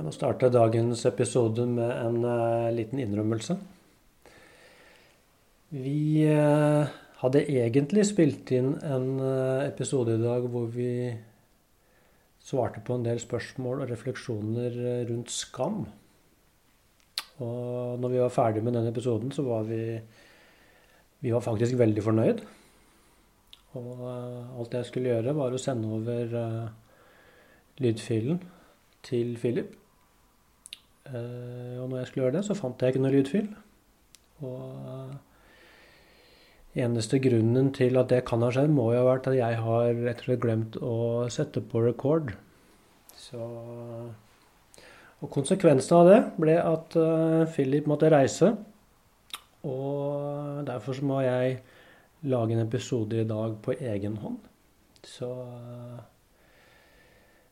Jeg må starte dagens episode med en uh, liten innrømmelse. Vi uh, hadde egentlig spilt inn en uh, episode i dag hvor vi svarte på en del spørsmål og refleksjoner rundt skam. Og når vi var ferdig med den episoden, så var vi, vi var faktisk veldig fornøyd. Og alt jeg skulle gjøre, var å sende over lydfilen til Philip. Uh, og når jeg skulle gjøre det, så fant jeg ikke noe lydfil. Og uh, eneste grunnen til at det kan ha skjedd, må jo ha vært at jeg har rett og slett glemt å sette på record. Så Og konsekvensen av det ble at uh, Philip måtte reise. Og derfor så må jeg lage en episode i dag på egen hånd. Så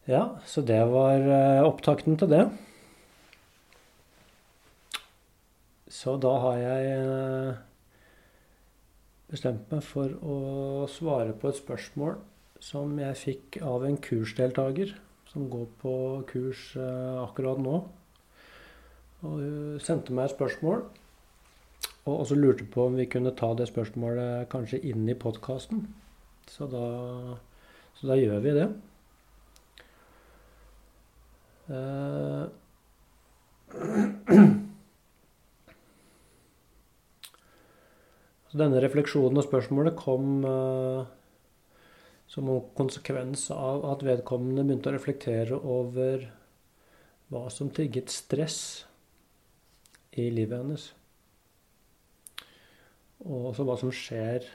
Ja, så det var opptakten til det. Så da har jeg eh, bestemt meg for å svare på et spørsmål som jeg fikk av en kursdeltaker som går på kurs eh, akkurat nå. Og hun sendte meg et spørsmål, og også lurte på om vi kunne ta det spørsmålet kanskje inn i podkasten. Så, så, da gjør vi det. Uh, Så denne refleksjonen og spørsmålet kom uh, som en konsekvens av at vedkommende begynte å reflektere over hva som trigget stress i livet hennes. Og også hva som skjer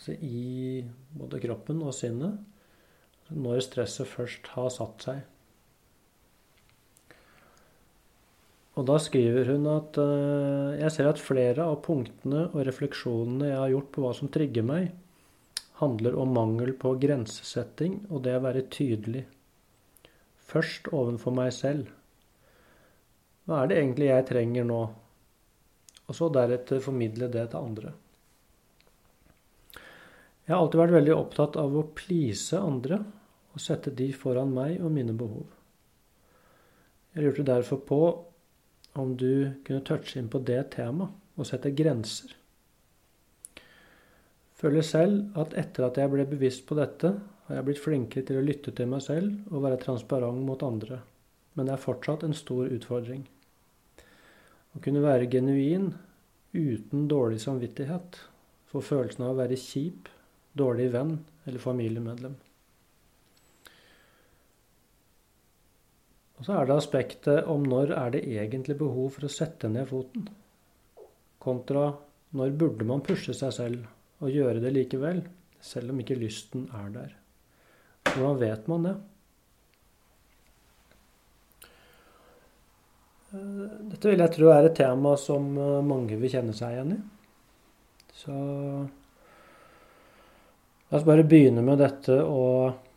altså i både kroppen og sinnet når stresset først har satt seg. Og da skriver hun at uh, jeg ser at flere av punktene og refleksjonene jeg har gjort på hva som trigger meg, handler om mangel på grensesetting og det å være tydelig. Først ovenfor meg selv. Hva er det egentlig jeg trenger nå? Og så deretter formidle det til andre. Jeg har alltid vært veldig opptatt av å please andre og sette de foran meg og mine behov. Jeg lurte derfor på om du kunne touche inn på det temaet og sette grenser. Føler selv at etter at jeg ble bevisst på dette, har jeg blitt flinkere til å lytte til meg selv og være transparent mot andre. Men det er fortsatt en stor utfordring. Å kunne være genuin uten dårlig samvittighet for følelsen av å være kjip, dårlig venn eller familiemedlem. Og så er det aspektet om når er det egentlig behov for å sette ned foten, kontra når burde man pushe seg selv og gjøre det likevel, selv om ikke lysten er der. Hvordan vet man det? Dette vil jeg tro er et tema som mange vil kjenne seg igjen i. Så la oss bare begynne med dette og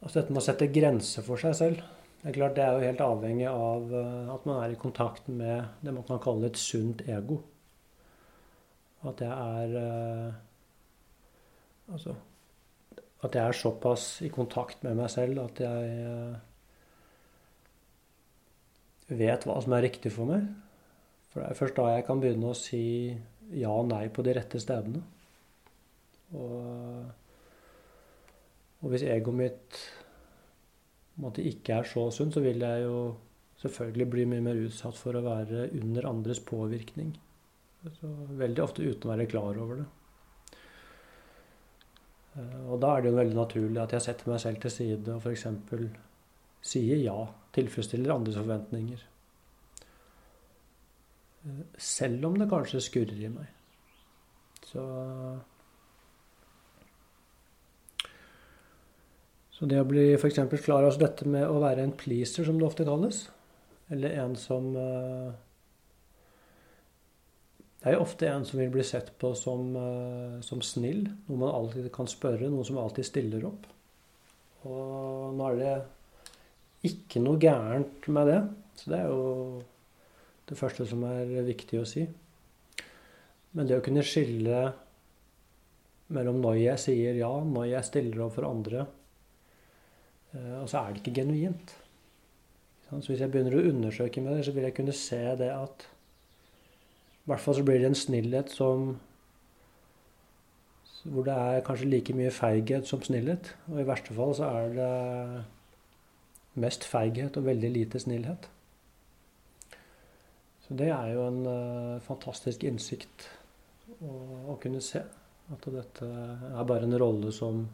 Altså dette med å sette grenser for seg selv. Det er klart det er jo helt avhengig av eh, at man er i kontakt med det man kan kalle et sunt ego. At jeg er eh, Altså at jeg er såpass i kontakt med meg selv at jeg eh, vet hva som er riktig for meg. For det er først da jeg kan begynne å si ja og nei på de rette stedene. Og og hvis egoet mitt måte, ikke er så sunt, så vil jeg jo selvfølgelig bli mye mer utsatt for å være under andres påvirkning. Så veldig ofte uten å være klar over det. Eh, og da er det jo veldig naturlig at jeg setter meg selv til side og f.eks. sier ja, tilfredsstiller andres forventninger. Eh, selv om det kanskje skurrer i meg. Så Så det å bli f.eks. klar over dette med å være en pleaser, som det ofte kalles, eller en som eh, Det er jo ofte en som vil bli sett på som, eh, som snill, noe man alltid kan spørre, noe som alltid stiller opp. Og nå er det ikke noe gærent med det, så det er jo det første som er viktig å si. Men det å kunne skille mellom når jeg sier ja, når jeg stiller opp for andre, og så er det ikke genuint. Så hvis jeg begynner å undersøke med det, så vil jeg kunne se det at I hvert fall så blir det en snillhet som Hvor det er kanskje like mye feighet som snillhet. Og i verste fall så er det mest feighet og veldig lite snillhet. Så det er jo en uh, fantastisk innsikt å, å, kunne se. At dette er bare en rolle som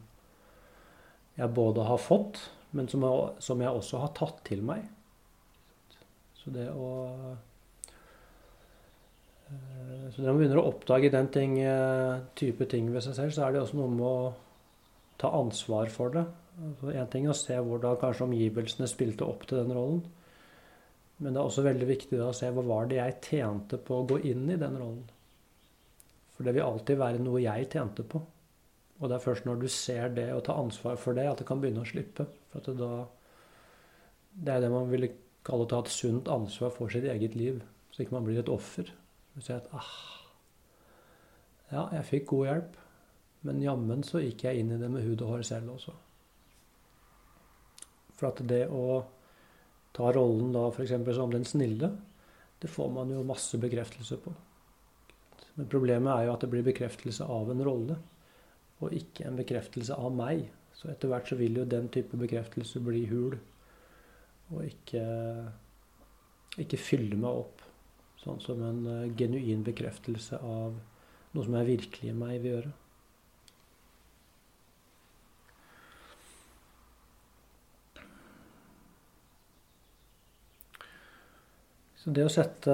jeg både har fått, men som jeg, som jeg også har tatt til meg. Så det å uh, Så når man begynner å oppdage den ting, uh, type ting ved seg selv, så er det også noe med å ta ansvar for det. Én en ting er å se hvordan kanskje omgivelsene spilte opp til den rollen. Men det er også veldig viktig å se hva var det jeg tjente på å gå inn i den rollen. For det vil alltid være noe jeg tjente på. Og det er først når du ser det og tar ansvar for det, at det kan begynne å slippe. For det, da, det er det man ville kalle å ta et sunt ansvar for sitt eget liv. Så ikke man blir et offer. Du ser at ah, ja, jeg fikk god hjelp, men jammen så gikk jeg inn i det med hud og hår selv også. For at det å ta rollen da f.eks. som den snille, det får man jo masse bekreftelse på. Men problemet er jo at det blir bekreftelse av en rolle, og ikke en bekreftelse av meg. Så etter hvert så vil jo den type bekreftelse bli hul, og ikke, ikke fylle meg opp. Sånn som en uh, genuin bekreftelse av noe som er virkelig i meg vil gjøre. Så det å sette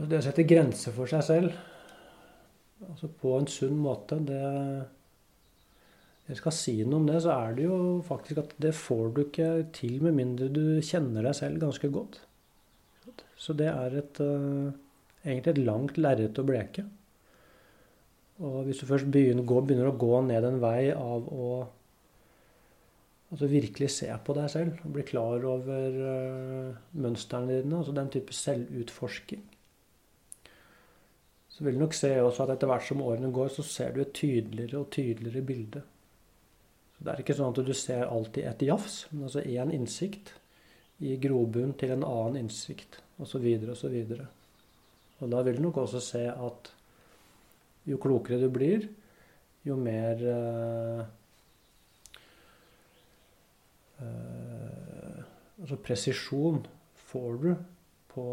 Det å sette grenser for seg selv, altså på en sunn måte, det Jeg skal si noe om det, så er det jo faktisk at det får du ikke til med mindre du kjenner deg selv ganske godt. Så det er et, uh, egentlig et langt lerret å bleke. Og hvis du først begynner, begynner å gå ned en vei av å Altså virkelig se på deg selv bli klar over uh, mønstrene dine. Altså den type selvutforsking. Så vil du nok se også at etter hvert som årene går, så ser du et tydeligere og tydeligere bilde. Så Det er ikke sånn at du ser alltid et jafs, men altså én innsikt i grobunn til en annen innsikt, osv. osv. Og, og da vil du nok også se at jo klokere du blir, jo mer øh, altså presisjon får du på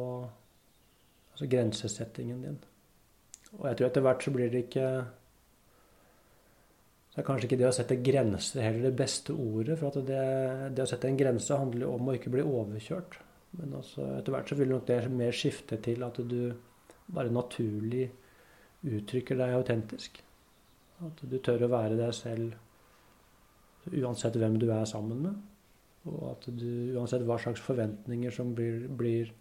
altså grensesettingen din. Og jeg tror etter hvert så blir det ikke Så er kanskje ikke det å sette grenser heller det beste ordet. For det, det, å sette en grense handler om å ikke bli overkjørt. Men også, etter hvert så vil nok det mer skifte til at du bare naturlig uttrykker deg autentisk. At du tør å være deg selv uansett hvem du er sammen med. Og at du, uansett hva slags forventninger som blir, blir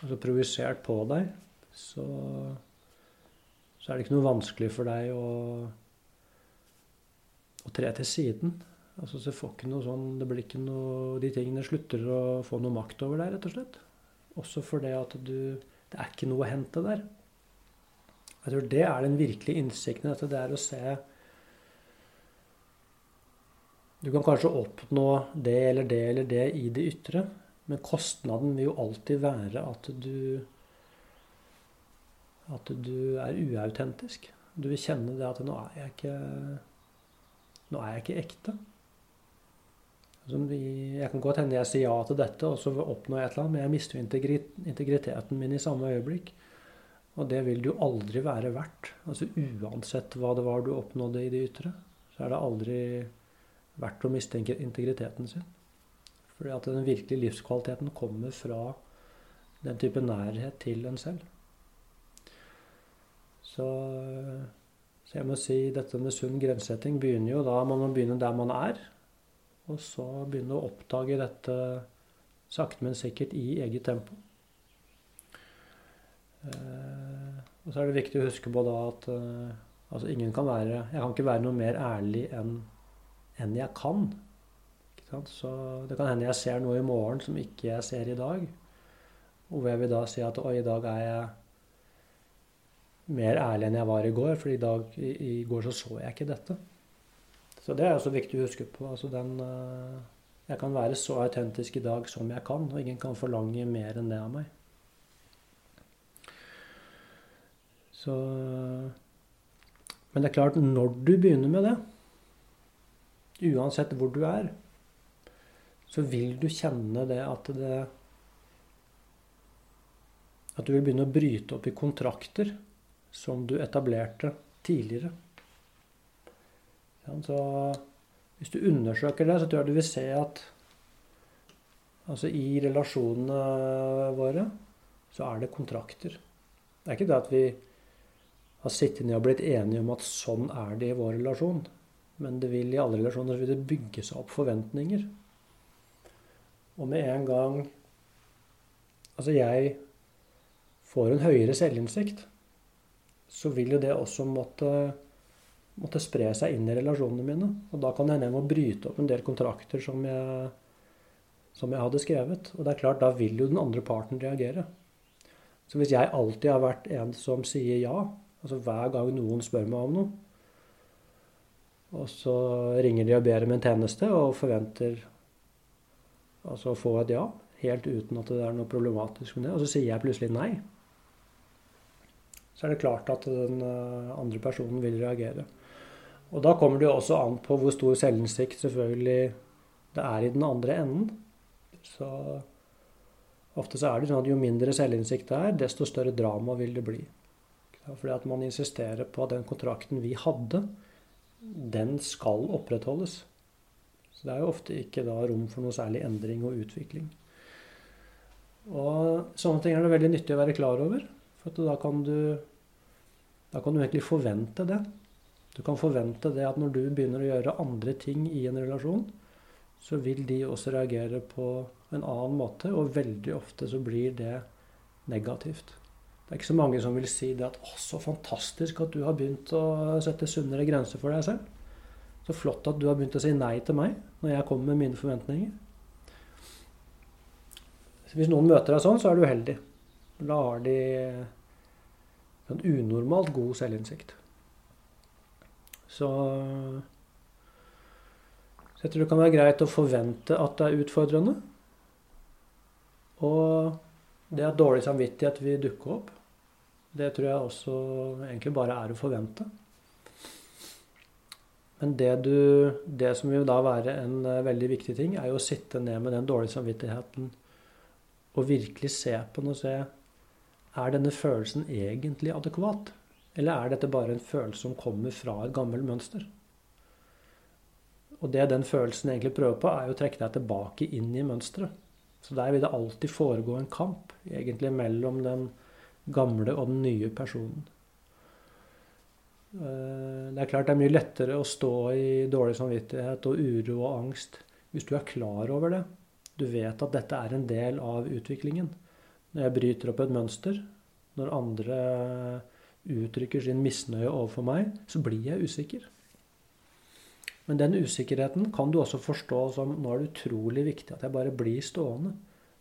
altså projisert på deg, så, så, er det ikke noe vanskelig for deg å, å tre til siden. Altså, så får ikke noe sånn, det blir ikke noe, De tingene slutter å få noe makt over deg, rett og slett. Også fordi at du Det er ikke noe å hente der. Jeg tror det er den virkelige innsikten. At det er å se du kan kanskje oppnå det eller det eller det i det ytre, men kostnaden vil jo alltid være at du at du er uautentisk. Du vil kjenne det at 'nå er jeg ikke nå er jeg ikke ekte'. Jeg kan godt hende jeg sier ja til dette, og så oppnår jeg et eller annet, men jeg mister integriteten min i samme øyeblikk. Og det vil det jo aldri være verdt. Altså Uansett hva det var du oppnådde i det ytre, så er det aldri verdt å miste integriteten sin. Fordi at den virkelige livskvaliteten kommer fra den type nærhet til en selv. Så, så jeg må si dette med sunn grensesetting begynner jo da man må begynne der man er. Og så begynne å oppdage dette sakte, men sikkert i eget tempo. Eh, og så er det viktig å huske på da at eh, altså ingen kan være Jeg kan ikke være noe mer ærlig enn enn jeg kan. Så det kan hende jeg ser noe i morgen som ikke jeg ser i dag. Og hvor jeg vil da si at oi, i dag er jeg mer ærlig enn jeg var i går, for i, dag, i, i går så så jeg ikke dette. Så det er også viktig å huske på. Altså den, eh, jeg kan være så autentisk i dag som jeg kan, og ingen kan forlange mer enn det av meg. Så Men det er klart, når du begynner med det, uansett hvor du er, så vil du kjenne det at det At du vil begynne å bryte opp i kontrakter som du etablerte tidligere. Så hvis du undersøker det, så tror jeg du vil se at altså i relasjonene våre så er det kontrakter. Det er ikke det at vi har sittet ned og blitt enige om at sånn er det i vår relasjon. Men det vil i alle relasjoner vil det bygge seg opp forventninger. Og med en gang altså jeg får en høyere selvinnsikt, så vil jo det også måtte måtte spre seg inn i relasjonene mine. Og da kan jeg hende jeg må bryte opp en del kontrakter som jeg, som jeg hadde skrevet. Og det er klart, da vil jo den andre parten reagere. Så hvis jeg alltid har vært en som sier ja, altså hver gang noen spør meg om noe, og så ringer de og ber om en tjeneste og forventer altså å få et ja, helt uten at det er noe problematisk med det, og så sier jeg plutselig nei, så er det klart at den eh, andre personen vil reagere. Og da kommer det jo også an på hvor stor selvinnsikt selvfølgelig det er i den andre enden. Så ofte så er det sånn at jo mindre selvinnsikt det er, desto større drama vil det bli. Fordi at man insisterer på at den kontrakten vi hadde, den skal opprettholdes. Så det er jo ofte ikke da rom for noe særlig endring og utvikling. Og sånne ting er det veldig nyttig å være klar over. For da kan du, da kan du egentlig forvente det. Du kan forvente det at når du begynner å gjøre andre ting i en relasjon, så vil de også reagere på en annen måte, og veldig ofte så blir det negativt. Det er ikke så mange som vil si det at 'Å, så fantastisk at du har begynt å sette sunnere grenser for deg selv'. Så flott at du har begynt å si nei til meg når jeg kommer med mine forventninger. Hvis noen møter deg sånn, så er du uheldig. Da har de en unormalt god selvinnsikt. Så, så jeg tror det kan være greit å forvente at det er utfordrende. Og det at dårlig samvittighet vil dukke opp, det tror jeg også egentlig bare er å forvente. Men det, du, det som vil da være en eh, veldig viktig ting, er jo å sitte ned med den dårlige samvittigheten og virkelig se på den og se er denne følelsen egentlig adekvat. Eller er dette bare en følelse som kommer fra et gammelt mønster? Og det den følelsen egentlig prøver på, er å trekke deg tilbake inn i mønsteret. Så der vil det alltid foregå en kamp egentlig mellom den gamle og den nye personen. Eh, det er klart det er mye lettere å stå i dårlig samvittighet og uro og angst hvis du er klar over det. Du vet at dette er en del av utviklingen. Når jeg bryter opp et mønster, når andre uttrykker sin misnøye overfor meg, så blir jeg usikker. Men den usikkerheten kan du også forstå som nå er det utrolig viktig at jeg bare blir stående.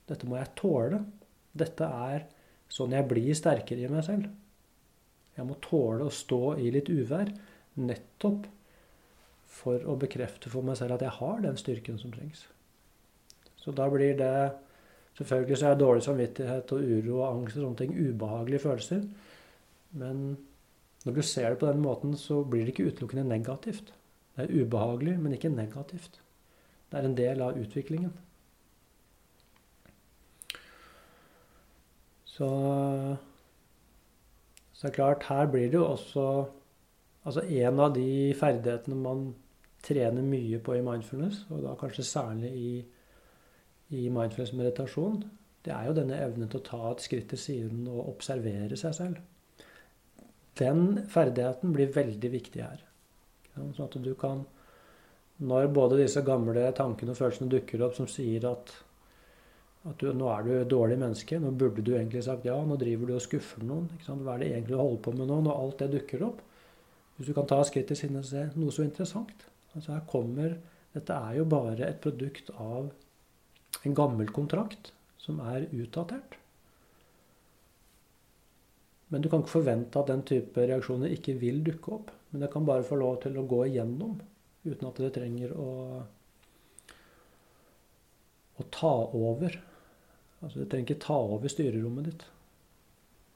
Dette må jeg tåle. Dette er sånn jeg blir sterkere i meg selv. Jeg må tåle å stå i litt uvær nettopp for å bekrefte for meg selv at jeg har den styrken som trengs. Så da blir det Selvfølgelig så er dårlig samvittighet og uro og angst og sånne ting ubehagelige følelser. Men når du ser det på den måten, så blir det ikke utelukkende negativt. Det er ubehagelig, men ikke negativt. Det er en del av utviklingen. Så, så er klart, her blir det jo også Altså en av de ferdighetene man trener mye på i mindfulness, og da kanskje særlig i, i mindfulness meditasjon, det er jo denne evnen til å ta et skritt til siden og observere seg selv. Den ferdigheten blir veldig viktig her. Sånn at du kan Når både disse gamle tankene og følelsene dukker opp som sier at, at du, nå er du et dårlig menneske, nå burde du egentlig sagt ja, nå driver du og skuffer noen. Hva er det egentlig du holder på med nå, når alt det dukker opp? Hvis du kan ta skritt til siden og se noe så interessant. Altså her kommer Dette er jo bare et produkt av en gammel kontrakt som er utdatert. Men du kan ikke forvente at den type reaksjoner ikke vil dukke opp. Men det kan bare få lov til å gå igjennom. uten at det trenger å, å ta over. Altså, det trenger ikke ta over styrerommet ditt.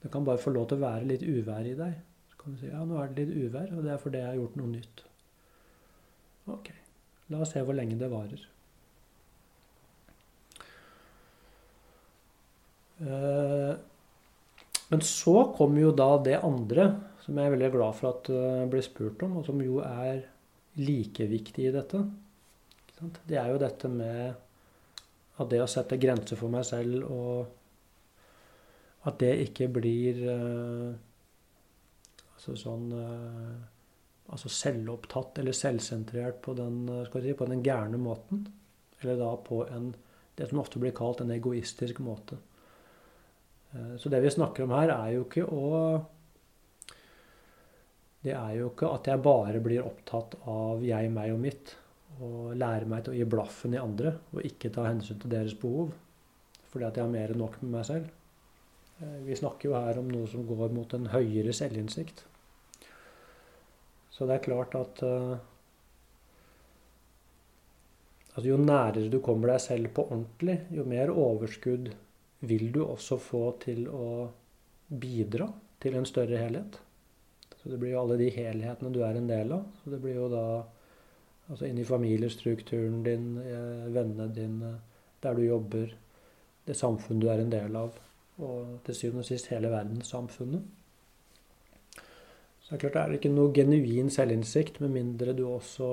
Det kan bare få lov til å være litt uvær i deg. Så kan du si ja, nå er det litt uvær, og det er fordi jeg har gjort noe nytt. Ok, la oss se hvor lenge det varer. Men så kommer jo da det andre, som jeg er veldig glad for at det blir spurt om, og som jo er like viktig i dette. Det er jo dette med at det å sette grenser for meg selv og at det ikke blir uh, altså sånn altså selvopptatt eller selvsentrert på den, si, på den gærne måten. Eller da på en, det som ofte blir kalt en egoistisk måte. Uh, så det vi snakker om her, er jo ikke å Det er jo ikke at jeg bare blir opptatt av jeg, meg og mitt. Og lære meg til å gi blaffen i andre og ikke ta hensyn til deres behov. Fordi at jeg har mer enn nok med meg selv. Eh, vi snakker jo her om noe som går mot en høyere selvinnsikt. Så det er klart at uh, altså Jo nærere du kommer deg selv på ordentlig, jo mer overskudd vil du også få til å bidra til en større helhet. Så det blir jo alle de helhetene du er en del av. Så det blir jo da altså inn i familiestrukturen din, eh, vennene dine, der du jobber, det samfunnet du er en del av og til syvende og sist hele verdenssamfunnet. Så det er klart det er ikke noe genuin selvinnsikt med mindre du også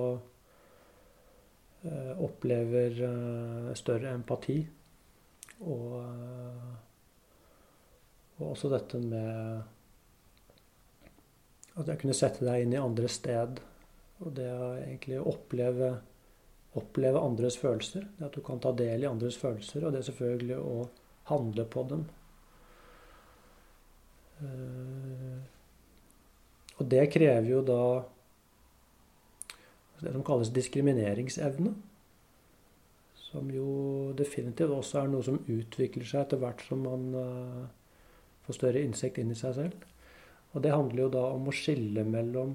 eh, opplever eh, større empati. Og, eh, og, også dette med at jeg kunne sette deg inn i andre sted. Og det å egentlig oppleve, oppleve andres følelser. Det at du kan ta del i andres følelser, og det er selvfølgelig å handle på dem. Eh, og det krever jo da det som kalles diskrimineringsevne. Som jo definitivt også er noe som utvikler seg etter hvert som man uh, får større innsikt inn i seg selv. Og det handler jo da om å skille mellom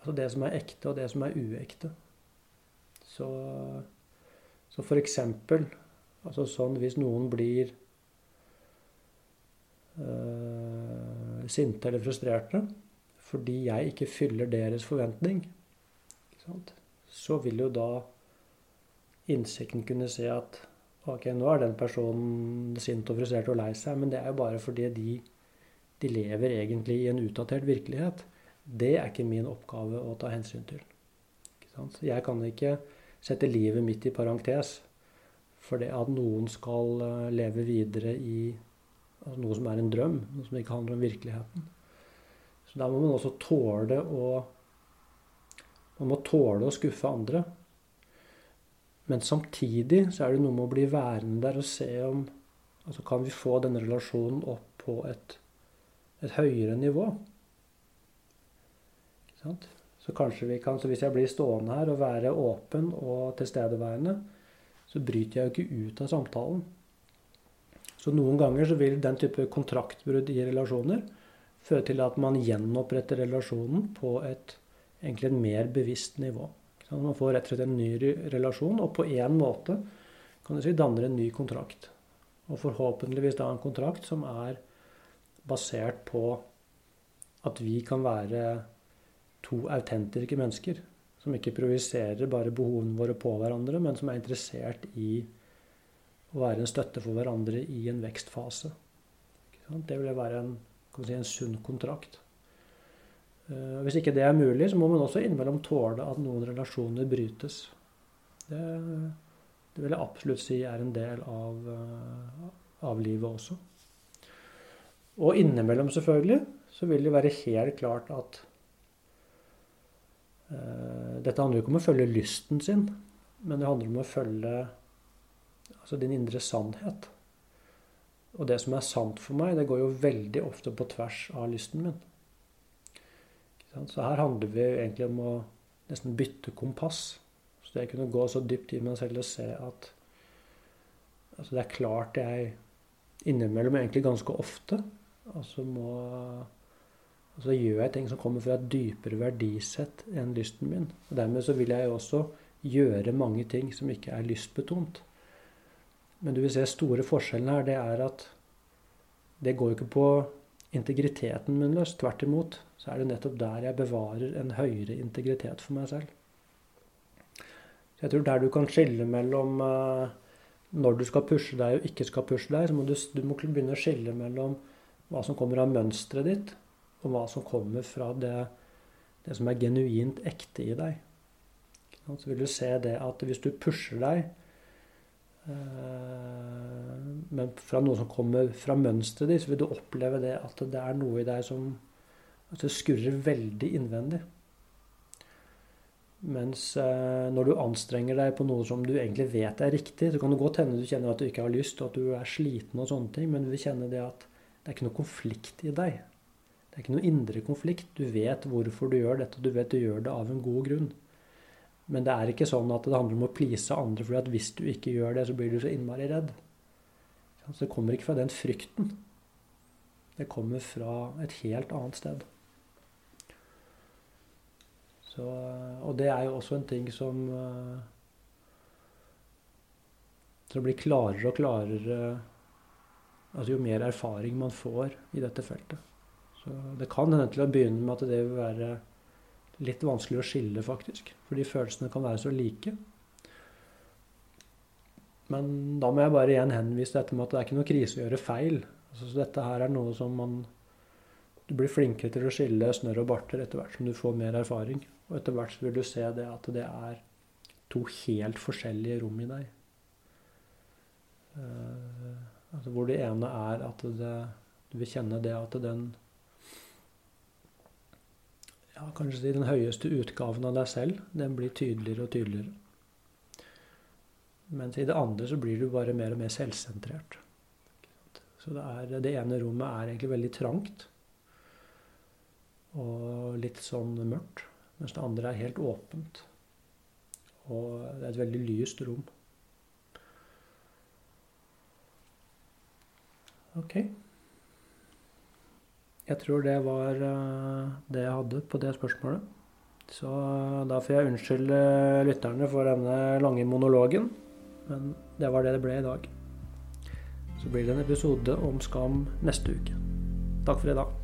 altså det som er ekte, og det som er uekte. Så, så for eksempel altså sånn hvis noen blir uh, sinte eller frustrerte fordi jeg ikke fyller deres forventning, så vil jo da innsikten kunne se at ok, nå er den personen sint og frustrert og lei seg, men det er jo bare fordi de, de lever egentlig i en utdatert virkelighet. Det er ikke min oppgave å ta hensyn til. Jeg kan ikke sette livet mitt i parentes for det at noen skal eh, leve videre i Altså noe som er en drøm, noe som ikke handler om virkeligheten. Så da må man også tåle å Man må tåle å skuffe andre. Men samtidig så er det noe med å bli værende der og se om Altså kan vi få denne relasjonen opp på et, et høyere nivå? Så kanskje vi kan, så hvis jeg blir stående her og være åpen og tilstedeværende, så bryter jeg jo ikke ut av samtalen. Så noen ganger så vil den type kontraktbrudd i relasjoner føre til at man gjenoppretter relasjonen på et egentlig et mer bevisst nivå. Man får rett og slett en ny relasjon, og på én måte kan du si danner en ny kontrakt. Og forhåpentligvis da en kontrakt som er basert på at vi kan være to autentiske mennesker. Som ikke projiserer bare behovene våre på hverandre, men som er interessert i å være en støtte for hverandre i en vekstfase. Det vil være en, si, en sunn kontrakt. Eh, hvis ikke det er mulig, så må man også innimellom tåle at noen relasjoner brytes. Det, det vil jeg absolutt si er en del av, eh, av livet også. Og innimellom, selvfølgelig, så vil det være helt klart at uh, Dette handler jo ikke om å følge lysten sin, men det handler om å følge Altså din indre sannhet. Og det som er sant for meg, det går jo veldig ofte på tvers av lysten min. Så her handler vi egentlig om å nesten bytte kompass. Så jeg kunne gå så dypt i meg selv og se at altså det er klart jeg innimellom, egentlig ganske ofte, altså må, Og så gjør jeg ting som kommer fra et dypere verdisett enn lysten min. Og dermed så vil jeg også gjøre mange ting som ikke er lystbetont. Men du vil se store forskjellen her, det er at det går jo ikke på integriteten min løs. Tvert imot så er det nettopp der jeg bevarer en høyere integritet for meg selv. Så jeg tror der du kan skille mellom uh, når du skal pushe deg og ikke skal pushe deg, så må du, du må begynne å skille mellom hva som kommer av mønsteret ditt, og hva som kommer fra det, det som er genuint ekte i deg. Så vil du se det at hvis du pusher deg eh, men fra noe som kommer fra mønsteret ditt, så vil du oppleve det at det er noe i deg som det skurrer veldig innvendig. Mens eh, når du anstrenger deg på noe som du egentlig vet er riktig, så kan det godt hende du kjenner at du ikke har lyst, og at du er sliten og sånne ting, men du vil kjenne det at det er ikke noe konflikt i deg. Det er ikke noe indre konflikt. Du vet hvorfor du gjør dette, og du vet du gjør det av en god grunn. Men det er ikke sånn at det handler om å please andre, for hvis du ikke gjør det, så blir du så innmari redd. Så det kommer ikke fra den frykten. Det kommer fra et helt annet sted. Så, og det er jo også en ting som eh, Som blir klarere og klarere altså jo mer erfaring man får i dette feltet. Så det kan hende til å begynne med at det vil være litt vanskelig å skille, faktisk. Fordi følelsene kan være så like. Men da må jeg bare igjen henvise dette med at det er ikke noe krise å gjøre feil. Altså, så dette her er noe som man Du blir flinkere til å skille snørr og barter etter hvert som du får mer erfaring. Og etter hvert vil du se det at det er to helt forskjellige rom i deg. Uh, altså hvor det ene er at det, du vil kjenne det at den ja, kanskje si den høyeste utgaven av deg selv, den blir tydeligere og tydeligere. Mens i det andre så blir du bare mer og mer selvsentrert. Så det, er, det ene rommet er egentlig veldig trangt og litt sånn mørkt. Mens det andre er helt åpent. Og det er et veldig lyst rom. Ok. Jeg tror det var eh, det jeg hadde på det spørsmålet. Så eh, da får jeg unnskylde lytterne for denne lange monologen. Men det var det det ble i dag. Så blir det en episode om skam neste uke. Takk for i dag.